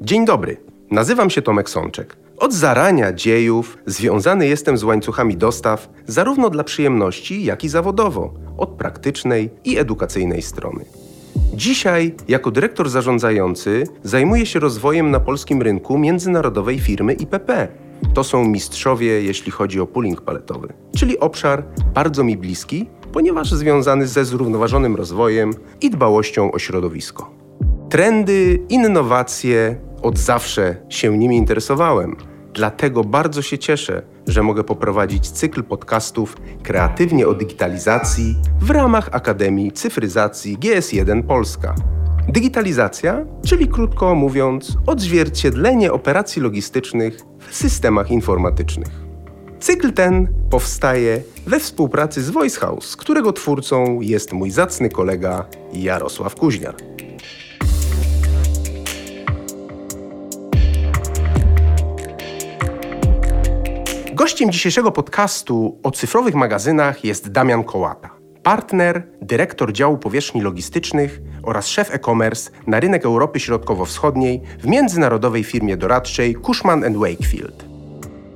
Dzień dobry, nazywam się Tomek Sączek. Od zarania dziejów związany jestem z łańcuchami dostaw, zarówno dla przyjemności, jak i zawodowo, od praktycznej i edukacyjnej strony. Dzisiaj, jako dyrektor zarządzający, zajmuję się rozwojem na polskim rynku międzynarodowej firmy IPP. To są mistrzowie, jeśli chodzi o pooling paletowy, czyli obszar bardzo mi bliski, ponieważ związany ze zrównoważonym rozwojem i dbałością o środowisko. Trendy, innowacje, od zawsze się nimi interesowałem. Dlatego bardzo się cieszę, że mogę poprowadzić cykl podcastów kreatywnie o digitalizacji w ramach Akademii Cyfryzacji GS1 Polska. Digitalizacja, czyli krótko mówiąc, odzwierciedlenie operacji logistycznych w systemach informatycznych. Cykl ten powstaje we współpracy z Voice House, którego twórcą jest mój zacny kolega Jarosław Kuźniar. Gościem dzisiejszego podcastu o cyfrowych magazynach jest Damian Kołata, partner, dyrektor działu powierzchni logistycznych oraz szef e-commerce na rynek Europy Środkowo-Wschodniej w międzynarodowej firmie doradczej Cushman Wakefield.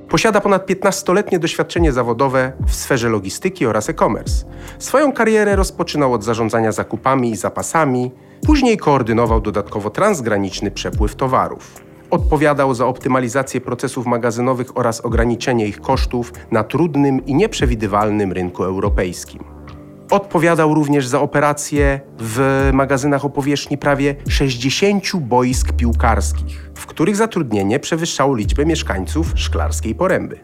Posiada ponad 15-letnie doświadczenie zawodowe w sferze logistyki oraz e-commerce. Swoją karierę rozpoczynał od zarządzania zakupami i zapasami, później koordynował dodatkowo transgraniczny przepływ towarów. Odpowiadał za optymalizację procesów magazynowych oraz ograniczenie ich kosztów na trudnym i nieprzewidywalnym rynku europejskim. Odpowiadał również za operacje w magazynach o powierzchni prawie 60 boisk piłkarskich, w których zatrudnienie przewyższało liczbę mieszkańców Szklarskiej Poręby.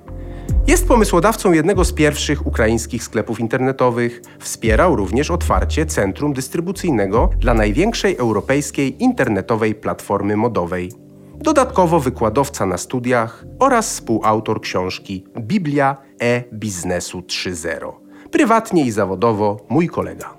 Jest pomysłodawcą jednego z pierwszych ukraińskich sklepów internetowych. Wspierał również otwarcie centrum dystrybucyjnego dla największej europejskiej internetowej platformy modowej Dodatkowo wykładowca na studiach oraz współautor książki Biblia e-biznesu 3.0. Prywatnie i zawodowo mój kolega.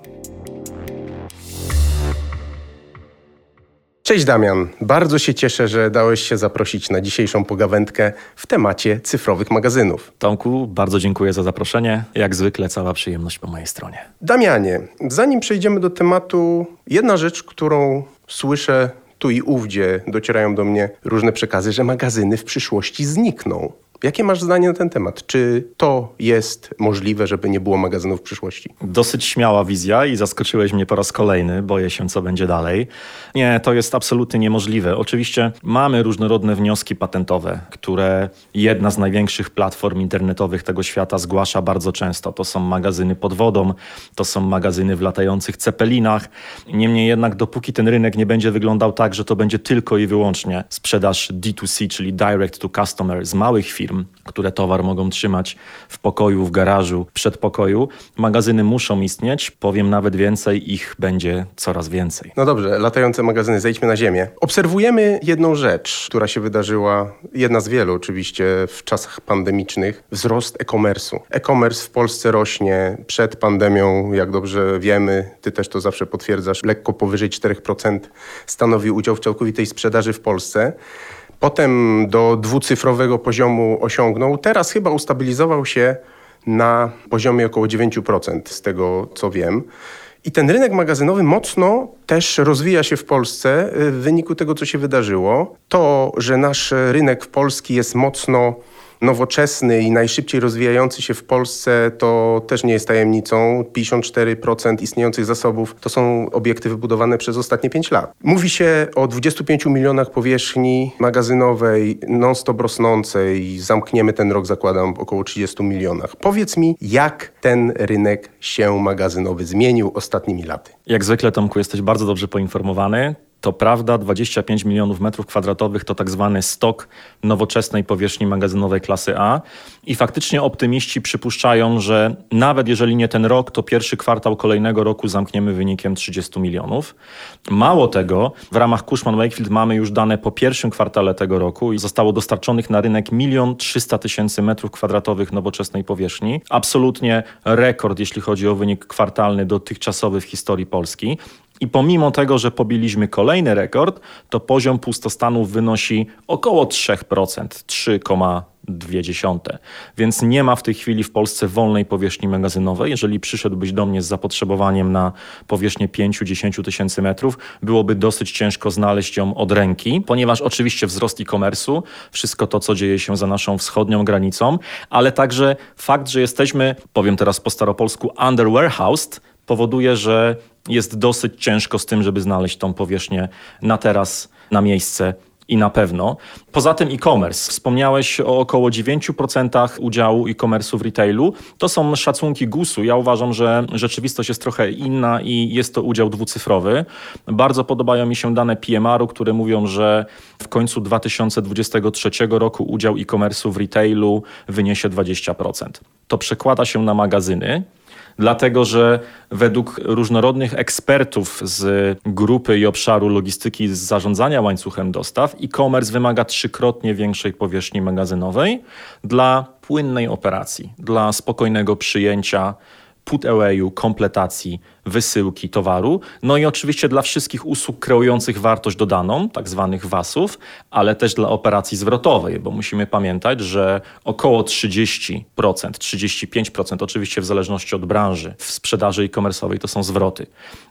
Cześć Damian, bardzo się cieszę, że dałeś się zaprosić na dzisiejszą pogawędkę w temacie cyfrowych magazynów. Tomku, bardzo dziękuję za zaproszenie. Jak zwykle cała przyjemność po mojej stronie. Damianie, zanim przejdziemy do tematu, jedna rzecz, którą słyszę tu i ówdzie docierają do mnie różne przekazy, że magazyny w przyszłości znikną. Jakie masz zdanie na ten temat? Czy to jest możliwe, żeby nie było magazynów w przyszłości? Dosyć śmiała wizja i zaskoczyłeś mnie po raz kolejny. Boję się, co będzie dalej. Nie, to jest absolutnie niemożliwe. Oczywiście mamy różnorodne wnioski patentowe, które jedna z największych platform internetowych tego świata zgłasza bardzo często. To są magazyny pod wodą, to są magazyny w latających cepelinach. Niemniej jednak, dopóki ten rynek nie będzie wyglądał tak, że to będzie tylko i wyłącznie sprzedaż D2C, czyli direct to customer z małych firm, firm, które towar mogą trzymać w pokoju, w garażu, w przedpokoju. Magazyny muszą istnieć, powiem nawet więcej, ich będzie coraz więcej. No dobrze, latające magazyny, zejdźmy na ziemię. Obserwujemy jedną rzecz, która się wydarzyła, jedna z wielu oczywiście w czasach pandemicznych, wzrost e-commerce'u. E-commerce w Polsce rośnie przed pandemią, jak dobrze wiemy, ty też to zawsze potwierdzasz, lekko powyżej 4% stanowi udział w całkowitej sprzedaży w Polsce. Potem do dwucyfrowego poziomu osiągnął. Teraz chyba ustabilizował się na poziomie około 9% z tego co wiem. I ten rynek magazynowy mocno też rozwija się w Polsce y, w wyniku tego, co się wydarzyło. To, że nasz rynek Polski jest mocno nowoczesny i najszybciej rozwijający się w Polsce, to też nie jest tajemnicą. 54% istniejących zasobów to są obiekty wybudowane przez ostatnie 5 lat. Mówi się o 25 milionach powierzchni magazynowej, non-stop rosnącej. Zamkniemy ten rok, zakładam, około 30 milionach. Powiedz mi, jak ten rynek się magazynowy zmienił ostatnimi laty? Jak zwykle, Tomku, jesteś bardzo dobrze poinformowany. To prawda, 25 milionów metrów kwadratowych to tak zwany stok nowoczesnej powierzchni magazynowej klasy A. I faktycznie optymiści przypuszczają, że nawet jeżeli nie ten rok, to pierwszy kwartał kolejnego roku zamkniemy wynikiem 30 milionów. Mało tego, w ramach Cushman Wakefield mamy już dane po pierwszym kwartale tego roku i zostało dostarczonych na rynek 1 300 tysięcy metrów kwadratowych nowoczesnej powierzchni. Absolutnie rekord, jeśli chodzi o wynik kwartalny dotychczasowy w historii Polski. I pomimo tego, że pobiliśmy kolejny rekord, to poziom pustostanów wynosi około 3%, 3,2%. 0,2. Więc nie ma w tej chwili w Polsce wolnej powierzchni magazynowej. Jeżeli przyszedłbyś do mnie z zapotrzebowaniem na powierzchnię 5-10 tysięcy metrów, byłoby dosyć ciężko znaleźć ją od ręki, ponieważ oczywiście wzrost e-commerce'u, wszystko to, co dzieje się za naszą wschodnią granicą, ale także fakt, że jesteśmy, powiem teraz po staropolsku, under warehoused, powoduje, że jest dosyć ciężko z tym, żeby znaleźć tą powierzchnię na teraz, na miejsce i na pewno. Poza tym e-commerce. Wspomniałeś o około 9% udziału e-commerce'u w retailu. To są szacunki GUS-u. Ja uważam, że rzeczywistość jest trochę inna i jest to udział dwucyfrowy. Bardzo podobają mi się dane PMR-u, które mówią, że w końcu 2023 roku udział e-commerce'u w retailu wyniesie 20%. To przekłada się na magazyny dlatego że według różnorodnych ekspertów z grupy i obszaru logistyki z zarządzania łańcuchem dostaw, e-commerce wymaga trzykrotnie większej powierzchni magazynowej dla płynnej operacji, dla spokojnego przyjęcia put awayu, kompletacji, wysyłki towaru. No i oczywiście dla wszystkich usług kreujących wartość dodaną, tak zwanych VAS-ów, ale też dla operacji zwrotowej, bo musimy pamiętać, że około 30%, 35% oczywiście w zależności od branży w sprzedaży e-commerce'owej to są zwroty.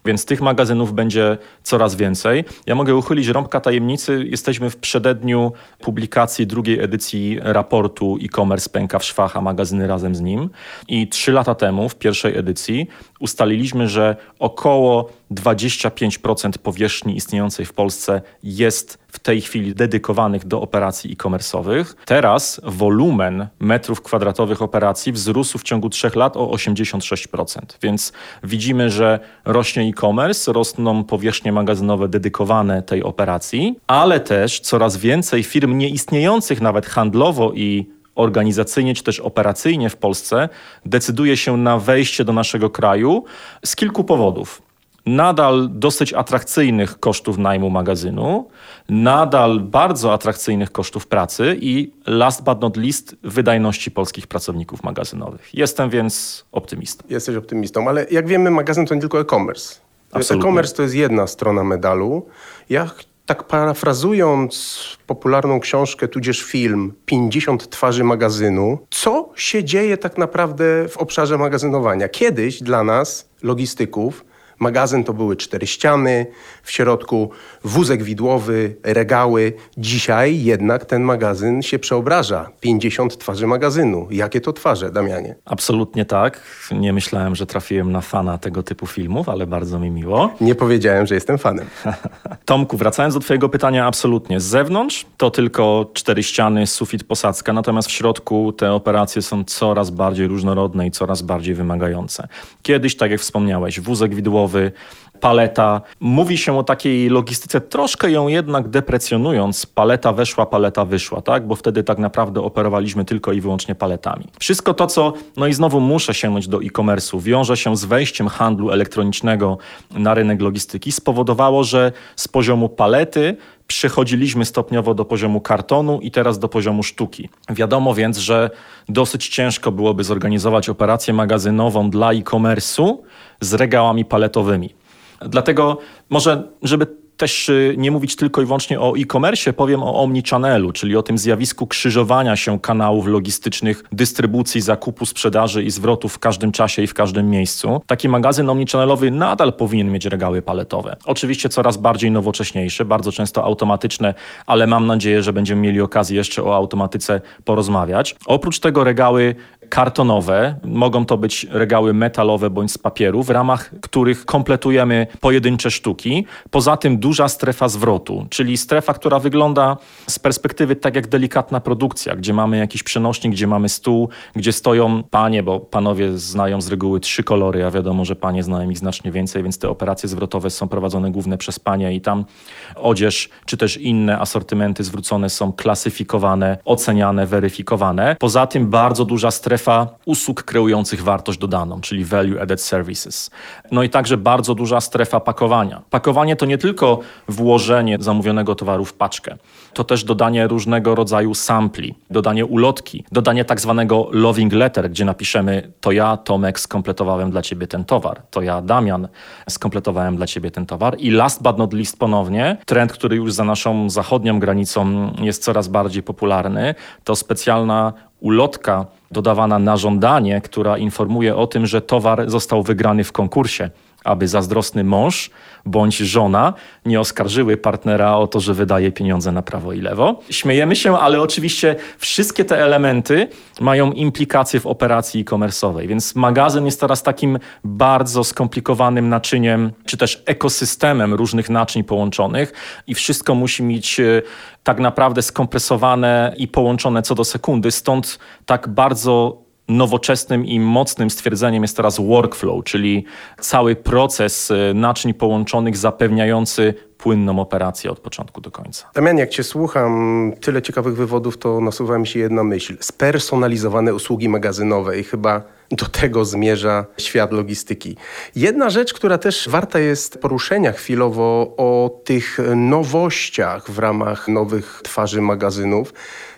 Więc tych magazynów będzie coraz więcej. Ja mogę uchylić rąbka tajemnicy. Jesteśmy w przededniu publikacji drugiej edycji raportu e-commerce pęka w szwach, a magazyny razem z nim. I trzy lata temu, w pierwszej edycji, ustaliliśmy, że około 25% powierzchni istniejącej w Polsce jest w tej chwili dedykowanych do operacji e-commerce'owych. Teraz wolumen metrów kwadratowych operacji wzrósł w ciągu trzech lat o 86%. Więc widzimy, że rośnie e-commerce, rosną powierzchnie magazynowe dedykowane tej operacji, ale też coraz więcej firm nieistniejących nawet handlowo i organizacyjnie czy też operacyjnie w Polsce decyduje się na wejście do naszego kraju z kilku powodów. Nadal dosyć atrakcyjnych kosztów najmu magazynu, nadal bardzo atrakcyjnych kosztów pracy i last but not least wydajności polskich pracowników magazynowych. Jestem więc optymistą. Jesteś optymistą, ale jak wiemy, magazyn to nie tylko e-commerce. E-commerce to jest jedna strona medalu. Ja tak parafrazując popularną książkę, tudzież film 50 twarzy magazynu, co się dzieje tak naprawdę w obszarze magazynowania? Kiedyś dla nas, logistyków, Magazyn to były cztery ściany, w środku wózek widłowy, regały. Dzisiaj jednak ten magazyn się przeobraża. 50 twarzy magazynu. Jakie to twarze, Damianie? Absolutnie tak. Nie myślałem, że trafiłem na fana tego typu filmów, ale bardzo mi miło. Nie powiedziałem, że jestem fanem. Tomku, wracając do Twojego pytania, absolutnie. Z zewnątrz to tylko cztery ściany, sufit, posadzka, natomiast w środku te operacje są coraz bardziej różnorodne i coraz bardziej wymagające. Kiedyś, tak jak wspomniałeś, wózek widłowy, paleta. Mówi się o takiej logistyce, troszkę ją jednak deprecjonując. Paleta weszła, paleta wyszła, tak? Bo wtedy tak naprawdę operowaliśmy tylko i wyłącznie paletami. Wszystko to, co, no i znowu muszę sięgnąć do e-commerce'u, wiąże się z wejściem handlu elektronicznego na rynek logistyki, spowodowało, że z poziomu palety przechodziliśmy stopniowo do poziomu kartonu i teraz do poziomu sztuki. Wiadomo więc, że dosyć ciężko byłoby zorganizować operację magazynową dla e-commerce'u z regałami paletowymi. Dlatego może, żeby też y, nie mówić tylko i wyłącznie o e-commerce, powiem o omnichannelu, czyli o tym zjawisku krzyżowania się kanałów logistycznych, dystrybucji, zakupu, sprzedaży i zwrotu w każdym czasie i w każdym miejscu. Taki magazyn omnichannelowy nadal powinien mieć regały paletowe. Oczywiście coraz bardziej nowocześniejsze, bardzo często automatyczne, ale mam nadzieję, że będziemy mieli okazję jeszcze o automatyce porozmawiać. Oprócz tego regały kartonowe, mogą to być regały metalowe bądź z papieru, w ramach których kompletujemy pojedyncze sztuki. Poza tym duża strefa zwrotu, czyli strefa, która wygląda z perspektywy tak jak delikatna produkcja, gdzie mamy jakiś przenośnik, gdzie mamy stół, gdzie stoją panie, bo panowie znają z reguły trzy kolory, a wiadomo, że panie znają ich znacznie więcej, więc te operacje zwrotowe są prowadzone głównie przez panie i tam odzież czy też inne asortymenty zwrócone są klasyfikowane, oceniane, weryfikowane. Poza tym bardzo duża strefa strefa usług kreujących wartość dodaną, czyli value added services. No i także bardzo duża strefa pakowania. Pakowanie to nie tylko włożenie zamówionego towaru w paczkę, to też dodanie różnego rodzaju sampli, dodanie ulotki, dodanie tak zwanego loving letter, gdzie napiszemy to ja, Tomek, skompletowałem dla ciebie ten towar, to ja, Damian, skompletowałem dla ciebie ten towar i last but not least ponownie, trend, który już za naszą zachodnią granicą jest coraz bardziej popularny, to specjalna ulotka dodawana na żądanie, która informuje o tym, że towar został wygrany w konkursie aby zazdrosny mąż bądź żona nie oskarżyły partnera o to, że wydaje pieniądze na prawo i lewo. Śmiejemy się, ale oczywiście wszystkie te elementy mają implikacje w operacji e-commerce'owej, więc magazyn jest teraz takim bardzo skomplikowanym naczyniem, czy też ekosystemem różnych naczyń połączonych i wszystko musi mieć e, tak naprawdę skompresowane i połączone co do sekundy, stąd tak bardzo nowoczesnym i mocnym stwierdzeniem jest teraz workflow, czyli cały proces y, naczyń połączonych zapewniający płynną operację od początku do końca. Damian, jak Cię słucham, tyle ciekawych wywodów, to nasuwa mi się jedna myśl. Spersonalizowane usługi magazynowe i chyba do tego zmierza świat logistyki. Jedna rzecz, która też warta jest poruszenia chwilowo o tych nowościach w ramach nowych twarzy magazynów.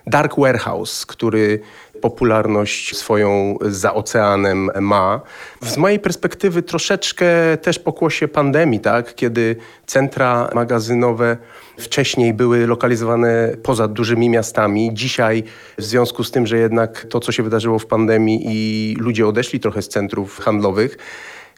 Dark Warehouse, który popularność swoją za oceanem ma. Z mojej perspektywy troszeczkę też pokłosie pandemii, tak? kiedy centra magazynowe wcześniej były lokalizowane poza dużymi miastami. Dzisiaj w związku z tym, że jednak to, co się wydarzyło w pandemii i ludzie odeszli trochę z centrów handlowych,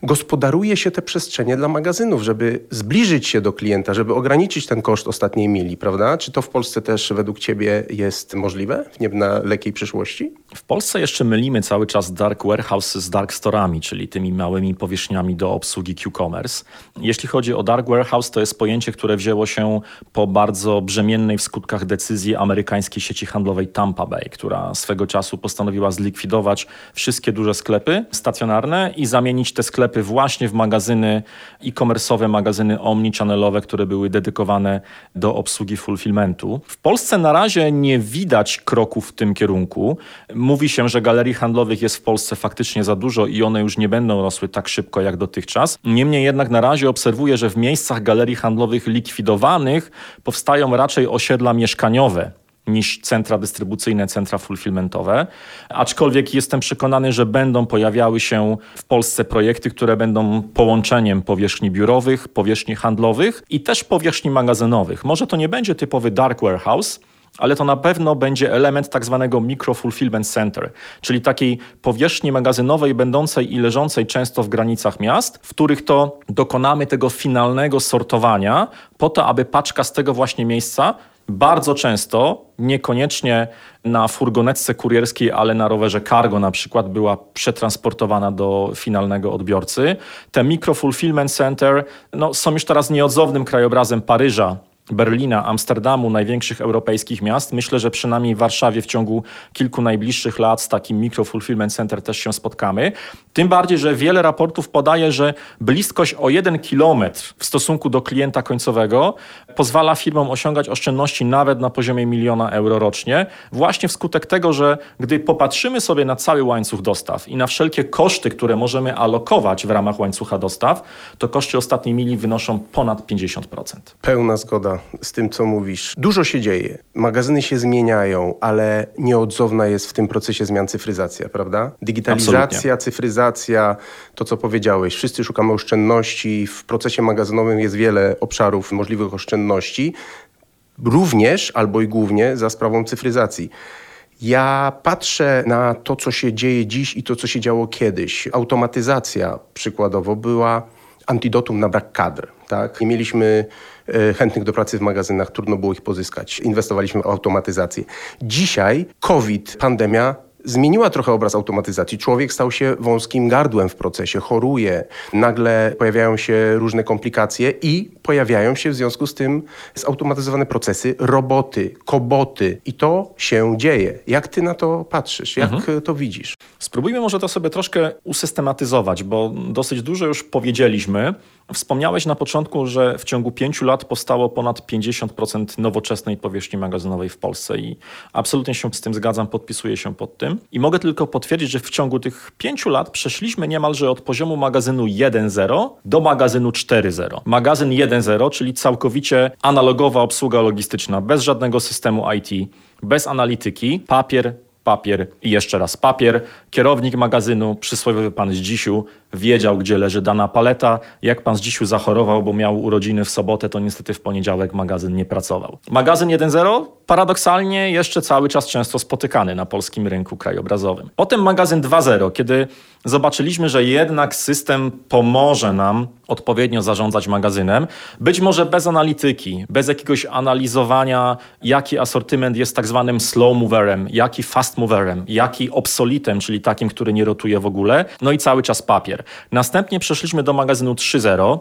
gospodaruje się te przestrzenie dla magazynów, żeby zbliżyć się do klienta, żeby ograniczyć ten koszt ostatniej mili, prawda? Czy to w Polsce też według Ciebie jest możliwe w niedalekiej przyszłości? W Polsce jeszcze mylimy cały czas dark warehouse z dark storami, czyli tymi małymi powierzchniami do obsługi Q-commerce. Jeśli chodzi o dark warehouse, to jest pojęcie, które wzięło się po bardzo brzemiennej w skutkach decyzji amerykańskiej sieci handlowej Tampa Bay, która swego czasu postanowiła zlikwidować wszystkie duże sklepy stacjonarne i zamienić te sklepy sklepy właśnie w magazyny e-commerce'owe, magazyny omnichannel'owe, które były dedykowane do obsługi fulfillmentu. W Polsce na razie nie widać kroków w tym kierunku. Mówi się, że galerii handlowych jest w Polsce faktycznie za dużo i one już nie będą rosły tak szybko jak dotychczas. Niemniej jednak na razie obserwuję, że w miejscach galerii handlowych likwidowanych powstają raczej osiedla mieszkaniowe niż centra dystrybucyjne, centra fulfillmentowe. Aczkolwiek jestem przekonany, że będą pojawiały się w Polsce projekty, które będą połączeniem powierzchni biurowych, powierzchni handlowych i też powierzchni magazynowych. Może to nie będzie typowy dark warehouse, ale to na pewno będzie element tak zwanego micro fulfillment center, czyli takiej powierzchni magazynowej będącej i leżącej często w granicach miast, w których to dokonamy tego finalnego sortowania po to, aby paczka z tego właśnie miejsca bardzo często, niekoniecznie na furgonetce kurierskiej, ale na rowerze cargo na przykład, była przetransportowana do finalnego odbiorcy. Te micro fulfillment center no, są już teraz nieodzownym krajobrazem Paryża, Berlina, Amsterdamu, największych europejskich miast. Myślę, że przynajmniej w Warszawie w ciągu kilku najbliższych lat z takim micro fulfillment center też się spotkamy. Tym bardziej, że wiele raportów podaje, że bliskość o jeden kilometr w stosunku do klienta końcowego pozwala firmom osiągać oszczędności nawet na poziomie miliona euro rocznie, właśnie wskutek tego, że gdy popatrzymy sobie na cały łańcuch dostaw i na wszelkie koszty, które możemy alokować w ramach łańcucha dostaw, to koszty ostatniej mili wynoszą ponad 50%. Pełna zgoda z tym, co mówisz. Dużo się dzieje. Magazyny się zmieniają, ale nieodzowna jest w tym procesie zmian cyfryzacja, prawda? Digitalizacja, Absolutnie. cyfryzacja, to co powiedziałeś. Wszyscy szukamy oszczędności. W procesie magazynowym jest wiele obszarów możliwych oszczędności. Również albo i głównie za sprawą cyfryzacji. Ja patrzę na to, co się dzieje dziś i to, co się działo kiedyś. Automatyzacja przykładowo była antidotum na brak kadr. Tak? Nie mieliśmy e, chętnych do pracy w magazynach, trudno było ich pozyskać. Inwestowaliśmy w automatyzację. Dzisiaj COVID, pandemia zmieniła trochę obraz automatyzacji. Człowiek stał się wąskim gardłem w procesie, choruje, nagle pojawiają się różne komplikacje i pojawiają się w związku z tym zautomatyzowane procesy, roboty, koboty i to się dzieje. Jak ty na to patrzysz? Jak mhm. to widzisz? Spróbujmy może to sobie troszkę usystematyzować, bo dosyć dużo już powiedzieliśmy, Wspomniałeś na początku, że w ciągu pięciu lat powstało ponad 50% nowoczesnej powierzchni magazynowej w Polsce i absolutnie się z tym zgadzam, podpisuję się pod tym. I mogę tylko potwierdzić, że w ciągu tych pięciu lat przeszliśmy niemalże od poziomu magazynu 1.0 do magazynu 4.0. Magazyn 1.0, czyli całkowicie analogowa obsługa logistyczna, bez żadnego systemu IT, bez analityki, papier, papier i jeszcze raz papier. Kierownik magazynu, przysłowiowy pan z dzisiu, wiedział, gdzie leży dana paleta. Jak pan z dzisiu zachorował, bo miał urodziny w sobotę, to niestety w poniedziałek magazyn nie pracował. Magazyn 1.0 paradoksalnie jeszcze cały czas często spotykany na polskim rynku krajobrazowym. Potem magazyn 2.0, kiedy zobaczyliśmy, że jednak system pomoże nam odpowiednio zarządzać magazynem, być może bez analityki, bez jakiegoś analizowania, jaki asortyment jest tak zwanym slow moverem, jaki fast moverem, jaki obsolitem, czyli takim, który nie rotuje w ogóle, no i cały czas papier. Następnie przeszliśmy do magazynu 3.0,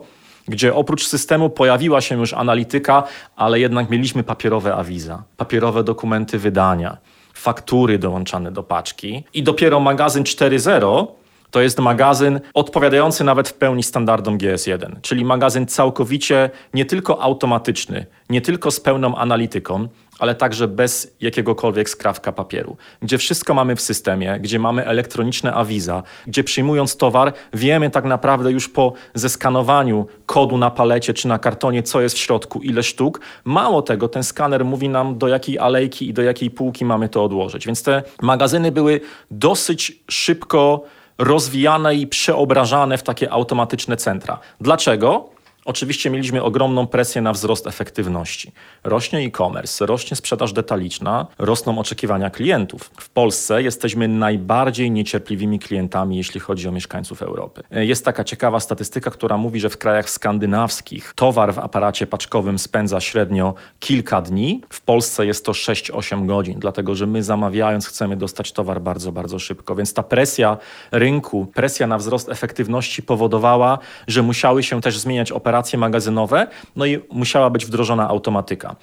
gdzie oprócz systemu pojawiła się już analityka, ale jednak mieliśmy papierowe awiza, papierowe dokumenty wydania, faktury dołączane do paczki. I dopiero magazyn 4.0 to jest magazyn odpowiadający nawet w pełni standardom GS1, czyli magazyn całkowicie nie tylko automatyczny, nie tylko z pełną analityką, ale także bez jakiegokolwiek skrawka papieru, gdzie wszystko mamy w systemie, gdzie mamy elektroniczne awiza, gdzie przyjmując towar wiemy tak naprawdę już po zeskanowaniu kodu na palecie czy na kartonie, co jest w środku, ile sztuk. Mało tego, ten skaner mówi nam do jakiej alejki i do jakiej półki mamy to odłożyć. Więc te magazyny były dosyć szybko rozwijane i przeobrażane w takie automatyczne centra. Dlaczego? Oczywiście mieliśmy ogromną presję na wzrost efektywności. Rośnie e-commerce, rośnie sprzedaż detaliczna, rosną oczekiwania klientów. W Polsce jesteśmy najbardziej niecierpliwymi klientami, jeśli chodzi o mieszkańców Europy. Jest taka ciekawa statystyka, która mówi, że w krajach skandynawskich towar w aparacie paczkowym spędza średnio kilka dni. W Polsce jest to 6-8 godzin, dlatego że my zamawiając chcemy dostać towar bardzo, bardzo szybko. Więc ta presja rynku, presja na wzrost efektywności powodowała, że musiały się też zmieniać operacje operacje magazynowe, no i musiała być wdrożona automatyka.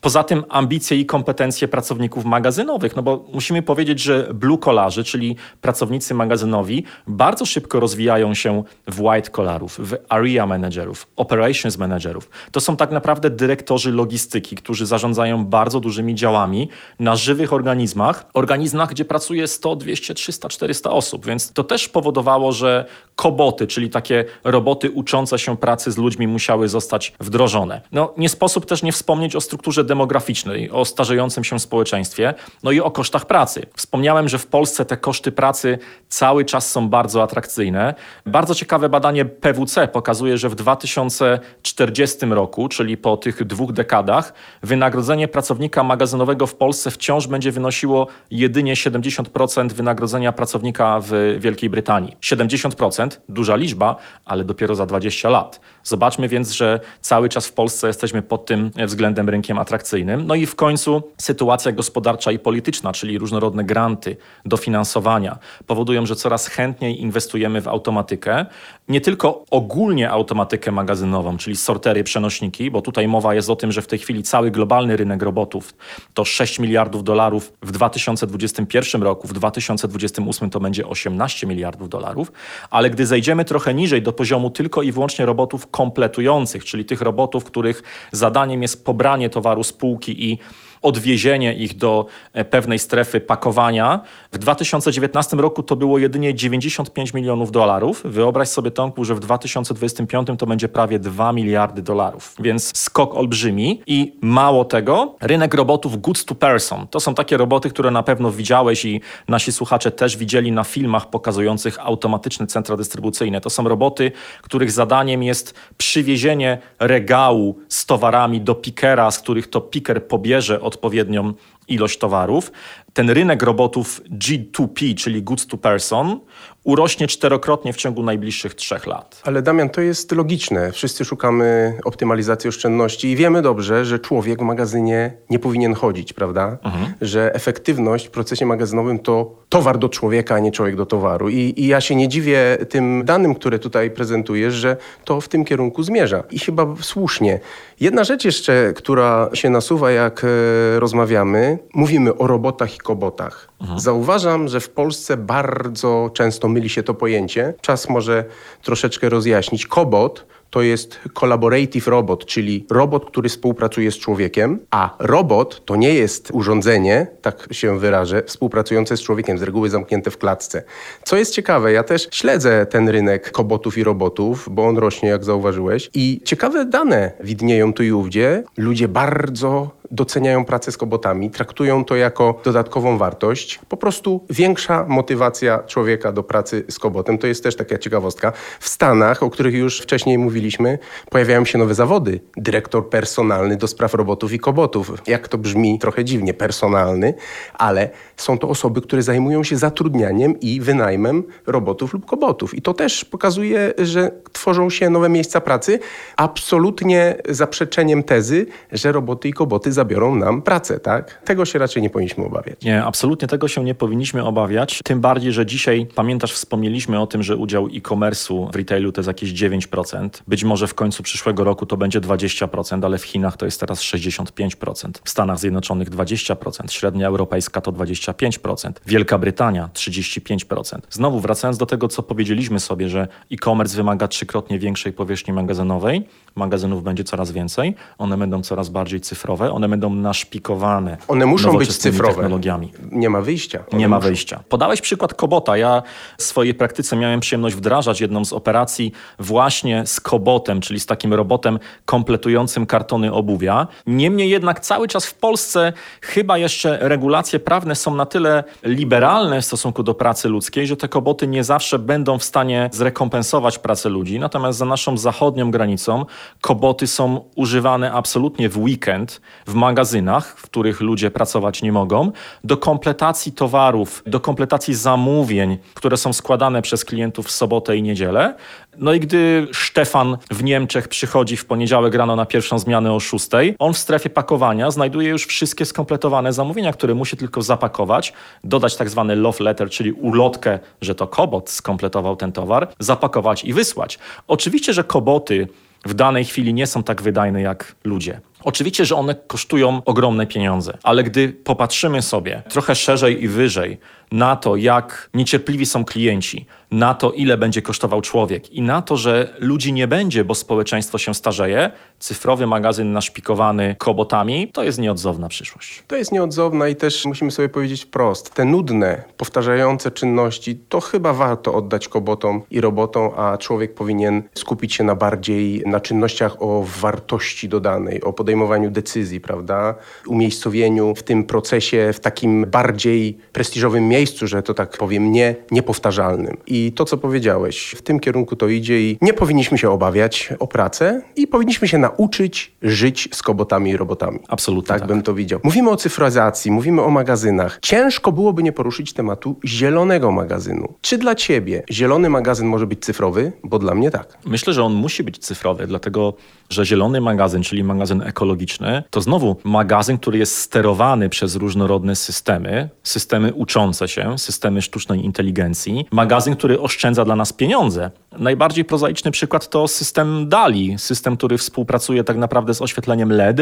Poza tym ambicje i kompetencje pracowników magazynowych, no bo musimy powiedzieć, że blue collarzy, czyli pracownicy magazynowi, bardzo szybko rozwijają się w white collarów, w area managerów, operations managerów. To są tak naprawdę dyrektorzy logistyki, którzy zarządzają bardzo dużymi działami na żywych organizmach, organizmach, gdzie pracuje 100, 200, 300, 400 osób, więc to też powodowało, że koboty, czyli takie roboty uczące się pracy z ludźmi musiały zostać wdrożone. No nie sposób też nie wspomnieć o strukturze demograficznej, o starzejącym się społeczeństwie, no i o kosztach pracy. Wspomniałem, że w Polsce te koszty pracy cały czas są bardzo atrakcyjne. Bardzo ciekawe badanie PWC pokazuje, że w 2040 roku, czyli po tych dwóch dekadach, wynagrodzenie pracownika magazynowego w Polsce wciąż będzie wynosiło jedynie 70% wynagrodzenia pracownika w Wielkiej Brytanii. 70%, duża liczba, ale dopiero za 20 lat. Zobaczmy więc, że cały czas w Polsce jesteśmy pod tym względem rynkiem atrakcyjnym. No i w końcu sytuacja gospodarcza i polityczna, czyli różnorodne granty, dofinansowania, powodują, że coraz chętniej inwestujemy w automatykę. Nie tylko ogólnie automatykę magazynową, czyli sortery, przenośniki, bo tutaj mowa jest o tym, że w tej chwili cały globalny rynek robotów to 6 miliardów dolarów w 2021 roku, w 2028 to będzie 18 miliardów dolarów, ale gdy zejdziemy trochę niżej do poziomu tylko i wyłącznie robotów kompletujących, czyli tych robotów, których zadaniem jest pobranie towaru z półki i odwiezienie ich do e, pewnej strefy pakowania. W 2019 roku to było jedynie 95 milionów dolarów. Wyobraź sobie, Tomku, że w 2025 to będzie prawie 2 miliardy dolarów, więc skok olbrzymi i mało tego, rynek robotów goods to person. To są takie roboty, które na pewno widziałeś i nasi słuchacze też widzieli na filmach pokazujących automatyczne centra dystrybucyjne. To są roboty, których zadaniem jest przywiezienie regału z towarami do pikera, z których to piker pobierze od odpowiednią ilość towarów. Ten rynek robotów G2P, czyli Goods to Person, urośnie czterokrotnie w ciągu najbliższych trzech lat. Ale Damian, to jest logiczne. Wszyscy szukamy optymalizacji oszczędności i wiemy dobrze, że człowiek w magazynie nie powinien chodzić, prawda? Mhm. Że efektywność w procesie magazynowym to towar do człowieka, a nie człowiek do towaru. I, I ja się nie dziwię tym danym, które tutaj prezentujesz, że to w tym kierunku zmierza. I chyba słusznie. Jedna rzecz jeszcze, która się nasuwa, jak e, rozmawiamy, mówimy o robotach i kobotach. Mhm. Zauważam, że w Polsce bardzo często myli się to pojęcie. Czas może troszeczkę rozjaśnić. Kobot to jest collaborative robot, czyli robot, który współpracuje z człowiekiem, a robot to nie jest urządzenie, tak się wyrażę, współpracujące z człowiekiem, z reguły zamknięte w klatce. Co jest ciekawe, ja też śledzę ten rynek kobotów i robotów, bo on rośnie, jak zauważyłeś, i ciekawe dane widnieją tu i ówdzie. Ludzie bardzo doceniają pracę z kobotami, traktują to jako dodatkową wartość. Po prostu większa motywacja człowieka do pracy z kobotem. To jest też taka ciekawostka. W Stanach, o których już wcześniej mówiliśmy, pojawiają się nowe zawody. Dyrektor personalny do spraw robotów i kobotów. Jak to brzmi trochę dziwnie, personalny, ale są to osoby, które zajmują się zatrudnianiem i wynajmem robotów lub kobotów. I to też pokazuje, że tworzą się nowe miejsca pracy. Absolutnie zaprzeczeniem tezy, że roboty i koboty zabiorą nam pracę, tak? Tego się raczej nie powinniśmy obawiać. Nie, absolutnie tego się nie powinniśmy obawiać. Tym bardziej, że dzisiaj, pamiętasz, wspomnieliśmy o tym, że udział e-commerce'u w retailu to jest jakieś 9%. Być może w końcu przyszłego roku to będzie 20%, ale w Chinach to jest teraz 65%. W Stanach Zjednoczonych 20%, średnia europejska to 25%, Wielka Brytania 35%. Znowu wracając do tego, co powiedzieliśmy sobie, że e-commerce wymaga trzykrotnie większej powierzchni magazynowej, magazynów będzie coraz więcej, one będą coraz bardziej cyfrowe, one będą naszpikowane. One muszą być cyfrowe. technologiami. Nie ma wyjścia. One Nie ma muszą. wyjścia. Podałeś przykład Kobota. Ja w swojej praktyce miałem przyjemność wdrażać jedną z operacji właśnie z Kobotem, czyli z takim robotem kompletującym kartony obuwia. Niemniej jednak cały czas w Polsce chyba jeszcze regulacje prawne są na tyle liberalne w stosunku do pracy ludzkiej, że te koboty nie zawsze będą w stanie zrekompensować pracę ludzi. Natomiast za naszą zachodnią granicą koboty są używane absolutnie w weekend w magazynach, w których ludzie pracować nie mogą, do kompletacji towarów, do kompletacji zamówień, które są składane przez klientów w sobotę i niedzielę. No i gdy Stefan w Niemczech przychodzi w poniedziałek rano na pierwszą zmianę o 6, on w strefie pakowania znajduje już wszystkie skompletowane zamówienia, które musi tylko zapakować, dodać tak zwany love letter, czyli ulotkę, że to kobot skompletował ten towar, zapakować i wysłać. Oczywiście, że koboty w danej chwili nie są tak wydajne jak ludzie. Oczywiście, że one kosztują ogromne pieniądze, ale gdy popatrzymy sobie trochę szerzej i wyżej na to, jak niecierpliwi są klienci, na to, ile będzie kosztował człowiek i na to, że ludzi nie będzie, bo społeczeństwo się starzeje, cyfrowy magazyn naszpikowany kobotami, to jest nieodzowna przyszłość. To jest nieodzowna i też musimy sobie powiedzieć wprost. Te nudne, powtarzające czynności, to chyba warto oddać kobotom i robotom, a człowiek powinien skupić się na bardziej na czynnościach o wartości dodanej, o podejmowaniu decyzji, prawda? Umiejscowieniu w tym procesie, w takim bardziej prestiżowym miejscu, że to tak powiem, nie, niepowtarzalnym. I to, co powiedziałeś, w tym kierunku to idzie i nie powinniśmy się obawiać o pracę i powinniśmy się nauczyć żyć z kobotami i robotami. Absolutnie Tak, tak. bym to widział. Mówimy o cyfryzacji, mówimy o magazynach. Ciężko byłoby nie poruszyć tematu zielonego magazynu. Czy dla ciebie zielony magazyn może być cyfrowy? Bo dla mnie tak. Myślę, że on musi być cyfrowy, dlatego że zielony magazyn, czyli magazyn ekologiczny, to znowu magazyn, który jest sterowany przez różnorodne systemy, systemy uczące się, systemy sztucznej inteligencji, magazyn, który oszczędza dla nas pieniądze. Najbardziej prozaiczny przykład to system DALI, system, który współpracuje tak naprawdę z oświetleniem LED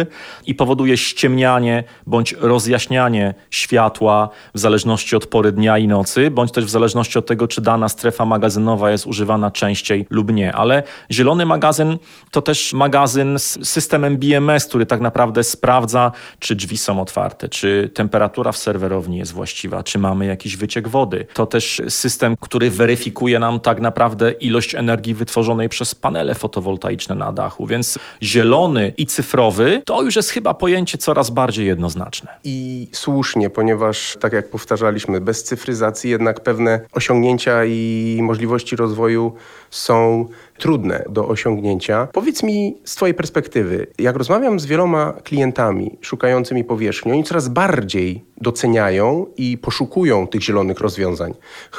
i powoduje ściemnianie bądź rozjaśnianie światła w zależności od pory dnia i nocy, bądź też w zależności od tego, czy dana strefa magazynowa jest używana częściej lub nie. Ale zielony magazyn to też magazyn z systemem BMS, który tak naprawdę sprawdza, czy drzwi są otwarte, czy temperatura w serwerowni jest właściwa, czy mamy jakiś wyciek wody. To też system, który weryfikuje nam tak naprawdę ilość energii wytworzonej przez panele fotowoltaiczne na dachu. Więc zielony i cyfrowy to już jest chyba pojęcie coraz bardziej jednoznaczne. I słusznie, ponieważ, tak jak powtarzaliśmy, bez cyfryzacji jednak pewne osiągnięcia i możliwości rozwoju są trudne do osiągnięcia. Powiedz mi z Twojej perspektywy, jak rozmawiam z wieloma klientami szukającymi powierzchni, oni coraz bardziej doceniają i poszukują tych zielonych rozwiązań.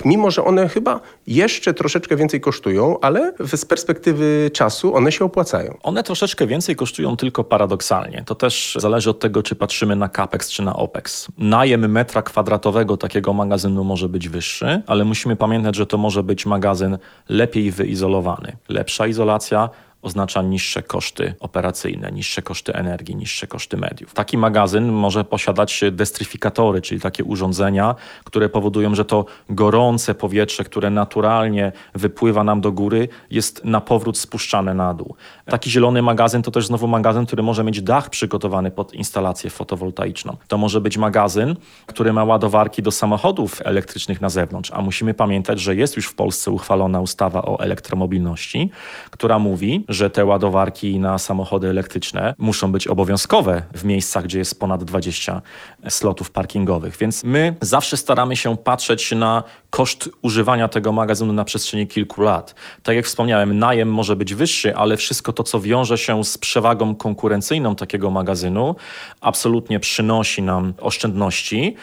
Mimo, że one chyba jeszcze troszeczkę więcej kosztują, ale z perspektywy czasu one się opłacają. One troszeczkę więcej kosztują tylko paradoksalnie. To też zależy od tego, czy patrzymy na capex czy na opex. Najem metra kwadratowego takiego magazynu może być wyższy, ale musimy pamiętać, że to może być magazyn lepiej wyizolowany. Lepsza izolacja oznacza niższe koszty operacyjne, niższe koszty energii, niższe koszty mediów. Taki magazyn może posiadać destryfikatory, czyli takie urządzenia, które powodują, że to gorące powietrze, które naturalnie wypływa nam do góry, jest na powrót spuszczane na dół. Taki zielony magazyn to też znowu magazyn, który może mieć dach przygotowany pod instalację fotowoltaiczną. To może być magazyn, który ma ładowarki do samochodów elektrycznych na zewnątrz, a musimy pamiętać, że jest już w Polsce uchwalona ustawa o elektromobilności, która mówi, że te ładowarki na samochody elektryczne muszą być obowiązkowe w miejscach, gdzie jest ponad 20 slotów parkingowych. Więc my zawsze staramy się patrzeć na koszt używania tego magazynu na przestrzeni kilku lat. Tak jak wspomniałem, najem może być wyższy, ale wszystko to, co wiąże się z przewagą konkurencyjną takiego magazynu, absolutnie przynosi nam oszczędności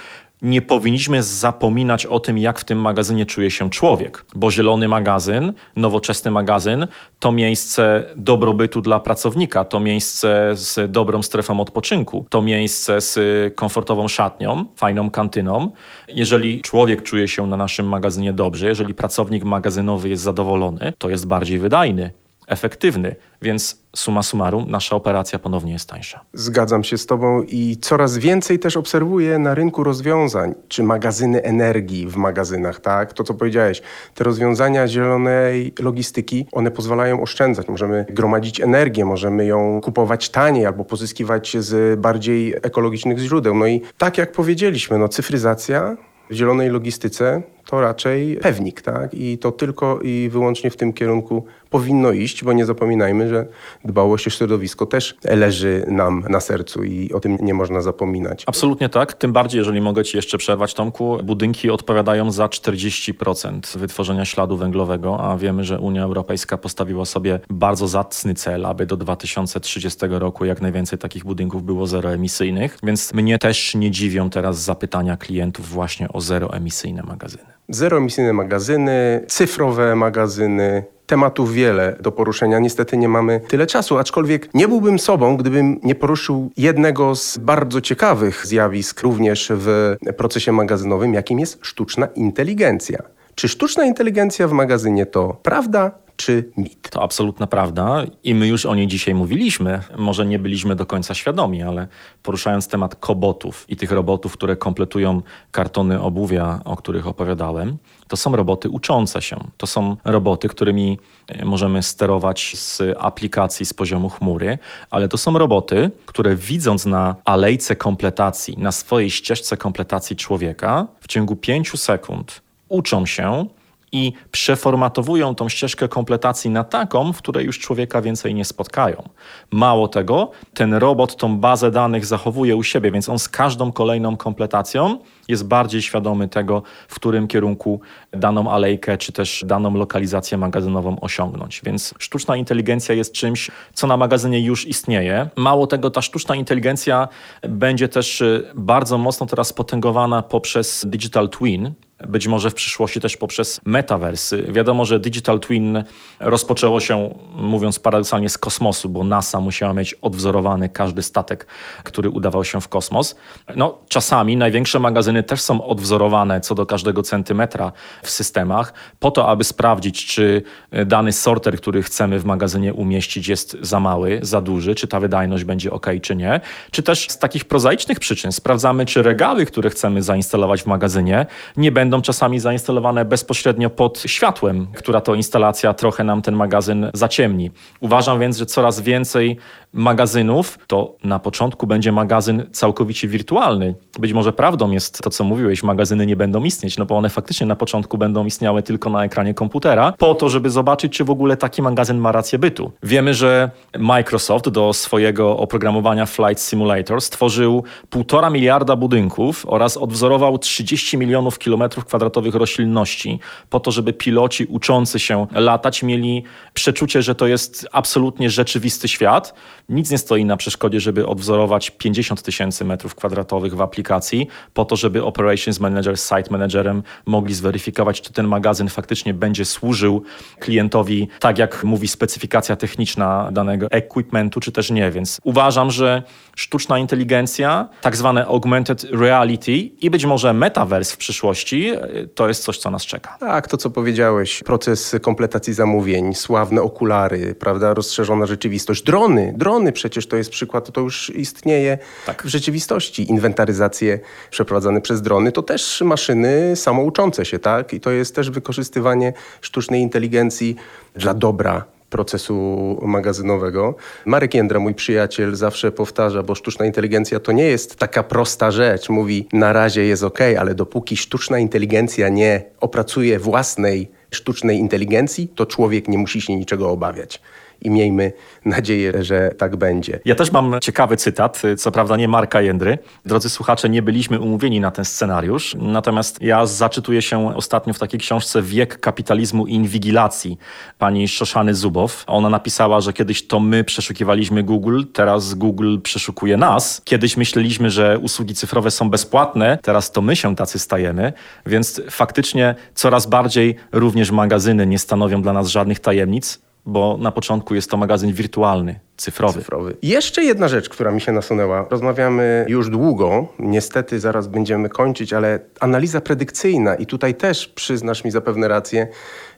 nie powinniśmy zapominać o tym, jak w tym magazynie czuje się człowiek, bo zielony magazyn, nowoczesny magazyn to miejsce dobrobytu dla pracownika, to miejsce z dobrą strefą odpoczynku, to miejsce z komfortową szatnią, fajną kantyną. Jeżeli człowiek czuje się na naszym magazynie dobrze, jeżeli pracownik magazynowy jest zadowolony, to jest bardziej wydajny efektywny, więc suma summarum nasza operacja ponownie jest tańsza. Zgadzam się z Tobą i coraz więcej też obserwuję na rynku rozwiązań, czy magazyny energii w magazynach, tak? To co powiedziałeś, te rozwiązania zielonej logistyki, one pozwalają oszczędzać. Możemy gromadzić energię, możemy ją kupować taniej albo pozyskiwać z bardziej ekologicznych źródeł. No i tak jak powiedzieliśmy, no cyfryzacja w zielonej logistyce to raczej pewnik, tak? I to tylko i wyłącznie w tym kierunku powinno iść, bo nie zapominajmy, że dbałość o środowisko też leży nam na sercu i o tym nie można zapominać. Absolutnie tak, tym bardziej, jeżeli mogę Ci jeszcze przerwać, Tomku, budynki odpowiadają za 40% wytworzenia śladu węglowego, a wiemy, że Unia Europejska postawiła sobie bardzo zacny cel, aby do 2030 roku jak najwięcej takich budynków było zeroemisyjnych, więc mnie też nie dziwią teraz zapytania klientów właśnie o zeroemisyjne magazyny. Zeroemisyjne magazyny, cyfrowe magazyny, tematów wiele do poruszenia. Niestety nie mamy tyle czasu, aczkolwiek nie byłbym sobą, gdybym nie poruszył jednego z bardzo ciekawych zjawisk również w procesie magazynowym, jakim jest sztuczna inteligencja. Czy sztuczna inteligencja w magazynie to prawda czy mit? To absolutna prawda i my już o niej dzisiaj mówiliśmy. Może nie byliśmy do końca świadomi, ale poruszając temat kobotów i tych robotów, które kompletują kartony obuwia, o których opowiadałem, to są roboty uczące się. To są roboty, którymi e, możemy sterować z aplikacji z poziomu chmury, ale to są roboty, które widząc na alejce kompletacji, na swojej ścieżce kompletacji człowieka, w ciągu pięciu sekund uczą się i przeformatowują tą ścieżkę kompletacji na taką, w której już człowieka więcej nie spotkają. Mało tego, ten robot tą bazę danych zachowuje u siebie, więc on z każdą kolejną kompletacją jest bardziej świadomy tego, w którym kierunku daną alejkę czy też daną lokalizację magazynową osiągnąć. Więc sztuczna inteligencja jest czymś, co na magazynie już istnieje. Mało tego, ta sztuczna inteligencja będzie też y, bardzo mocno teraz potęgowana poprzez Digital Twin, być może w przyszłości też poprzez metaversy. Wiadomo, że Digital Twin rozpoczęło się, mówiąc paradoksalnie, z kosmosu, bo NASA musiała mieć odwzorowany każdy statek, który udawał się w kosmos. No, czasami największe magazyny też są odwzorowane co do każdego centymetra w systemach, po to, aby sprawdzić, czy dany sorter, który chcemy w magazynie umieścić, jest za mały, za duży, czy ta wydajność będzie ok, czy nie. Czy też z takich prozaicznych przyczyn sprawdzamy, czy regały, które chcemy zainstalować w magazynie, nie będą będą czasami zainstalowane bezpośrednio pod światłem, która to instalacja trochę nam ten magazyn zaciemni. Uważam więc, że coraz więcej magazynów to na początku będzie magazyn całkowicie wirtualny. Być może prawdą jest to, co mówiłeś, magazyny nie będą istnieć, no bo one faktycznie na początku będą istniały tylko na ekranie komputera, po to, żeby zobaczyć, czy w ogóle taki magazyn ma rację bytu. Wiemy, że Microsoft do swojego oprogramowania Flight Simulator stworzył półtora miliarda budynków oraz odwzorował 30 milionów kilometrów kwadratowych roślinności, po to, żeby piloci uczący się latać mieli przeczucie, że to jest absolutnie rzeczywisty świat. Nic nie stoi na przeszkodzie, żeby odwzorować 50 tysięcy metrów kwadratowych w aplikacji, po to, żeby Operations Manager z Site Managerem mogli zweryfikować, czy ten magazyn faktycznie będzie służył klientowi tak, jak mówi specyfikacja techniczna danego equipmentu, czy też nie. Więc uważam, że sztuczna inteligencja, tak zwane augmented reality i być może metaverse w przyszłości, to jest coś, co nas czeka. Tak, to co powiedziałeś, proces kompletacji zamówień, sławne okulary, prawda, rozszerzona rzeczywistość, drony, drony przecież to jest przykład, to już istnieje Tak. w rzeczywistości. Inwentaryzacje przeprowadzane przez drony to też maszyny samouczące się, tak? I to jest też wykorzystywanie sztucznej inteligencji dla dobra procesu magazynowego. Marek Jędra, mój przyjaciel, zawsze powtarza, bo sztuczna inteligencja to nie jest taka prosta rzecz. Mówi, na razie jest ok, ale dopóki sztuczna inteligencja nie opracuje własnej sztucznej inteligencji, to człowiek nie musi się niczego obawiać. I miejmy nadzieję, że tak będzie. Ja też mam ciekawy cytat, co prawda nie Marka Jędry. Drodzy słuchacze, nie byliśmy umówieni na ten scenariusz, natomiast ja zaczytuję się ostatnio w takiej książce Wiek kapitalizmu i inwigilacji pani Szoszany Zubow. Ona napisała, że kiedyś to my przeszukiwaliśmy Google, teraz Google przeszukuje nas. Kiedyś myśleliśmy, że usługi cyfrowe są bezpłatne, teraz to my się tacy stajemy, więc faktycznie coraz bardziej również magazyny nie stanowią dla nas żadnych tajemnic, bo na początku jest to magazyn wirtualny, cyfrowy. cyfrowy. Jeszcze jedna rzecz, która mi się nasunęła. Rozmawiamy już długo, niestety zaraz będziemy kończyć, ale analiza predykcyjna i tutaj też przyznasz mi zapewne rację,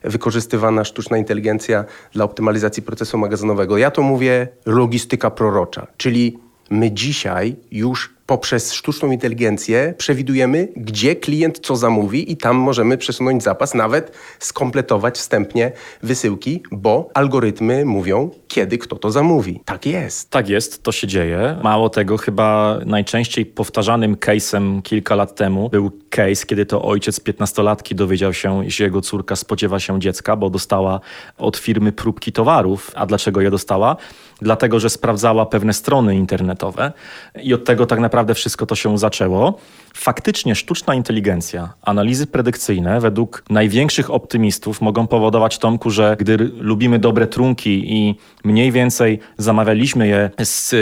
wykorzystywana sztuczna inteligencja dla optymalizacji procesu magazynowego. Ja to mówię logistyka prorocza, czyli my dzisiaj już poprzez sztuczną inteligencję przewidujemy, gdzie klient co zamówi i tam możemy przesunąć zapas, nawet skompletować wstępnie wysyłki, bo algorytmy mówią, kiedy kto to zamówi. Tak jest. Tak jest, to się dzieje. Mało tego, chyba najczęściej powtarzanym case'em kilka lat temu był case, kiedy to ojciec piętnastolatki dowiedział się, że jego córka spodziewa się dziecka, bo dostała od firmy próbki towarów. A dlaczego je dostała? Dlatego, że sprawdzała pewne strony internetowe i od tego tak naprawdę wszystko to się zaczęło. Faktycznie sztuczna inteligencja, analizy predykcyjne według największych optymistów mogą powodować, Tomku, że gdy lubimy dobre trunki i mniej więcej zamawialiśmy je z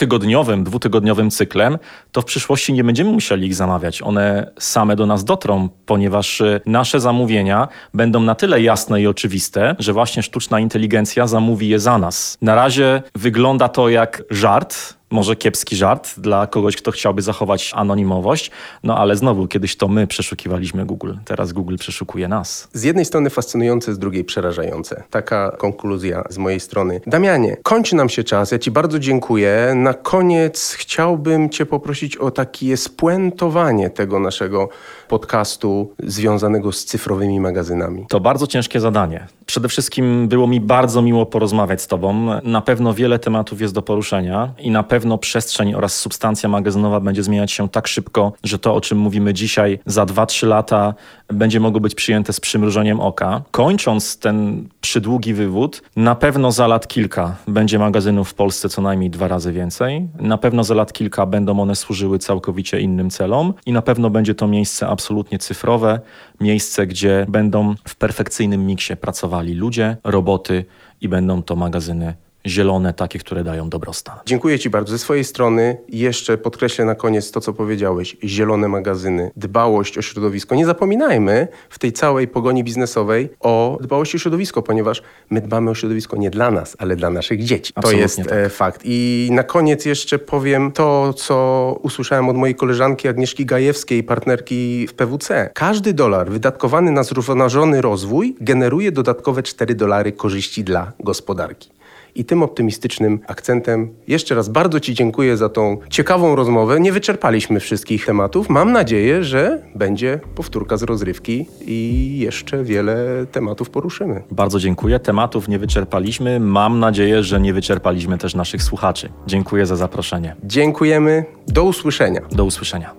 tygodniowym, dwutygodniowym cyklem, to w przyszłości nie będziemy musieli ich zamawiać. One same do nas dotrą, ponieważ y, nasze zamówienia będą na tyle jasne i oczywiste, że właśnie sztuczna inteligencja zamówi je za nas. Na razie wygląda to jak żart, może kiepski żart dla kogoś, kto chciałby zachować anonimowość, no ale znowu, kiedyś to my przeszukiwaliśmy Google, teraz Google przeszukuje nas. Z jednej strony fascynujące, z drugiej przerażające. Taka konkluzja z mojej strony. Damianie, kończy nam się czas. Ja Ci bardzo dziękuję. Na koniec chciałbym Cię poprosić o takie spuentowanie tego naszego podcastu związanego z cyfrowymi magazynami. To bardzo ciężkie zadanie. Przede wszystkim było mi bardzo miło porozmawiać z Tobą. Na pewno wiele tematów jest do poruszenia i na pewno przestrzeń oraz substancja magazynowa będzie zmieniać się tak szybko, że to, o czym mówimy dzisiaj, za 2-3 lata będzie mogło być przyjęte z przymrużeniem oka. Kończąc ten przydługi wywód, na pewno za lat kilka będzie magazynów w Polsce co najmniej dwa razy więcej. Na pewno za lat kilka będą one służyły całkowicie innym celom i na pewno będzie to miejsce absolutnie cyfrowe, miejsce, gdzie będą w perfekcyjnym miksie pracowali ludzie, roboty i będą to magazyny zielone, takie, które dają dobrostan. Dziękuję Ci bardzo. Ze swojej strony jeszcze podkreślę na koniec to, co powiedziałeś. Zielone magazyny, dbałość o środowisko. Nie zapominajmy w tej całej pogoni biznesowej o dbałości o środowisko, ponieważ my dbamy o środowisko nie dla nas, ale dla naszych dzieci. Absolutnie to jest tak. e, fakt. I na koniec jeszcze powiem to, co usłyszałem od mojej koleżanki Agnieszki Gajewskiej, partnerki w PWC. Każdy dolar wydatkowany na zrównoważony rozwój generuje dodatkowe 4 dolary korzyści dla gospodarki. I tym optymistycznym akcentem jeszcze raz bardzo Ci dziękuję za tą ciekawą rozmowę. Nie wyczerpaliśmy wszystkich tematów. Mam nadzieję, że będzie powtórka z rozrywki i jeszcze wiele tematów poruszymy. Bardzo dziękuję. Tematów nie wyczerpaliśmy. Mam nadzieję, że nie wyczerpaliśmy też naszych słuchaczy. Dziękuję za zaproszenie. Dziękujemy. Do usłyszenia. Do usłyszenia.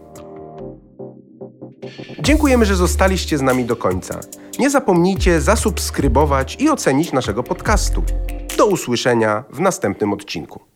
Dziękujemy, że zostaliście z nami do końca. Nie zapomnijcie zasubskrybować i ocenić naszego podcastu. Do usłyszenia w następnym odcinku.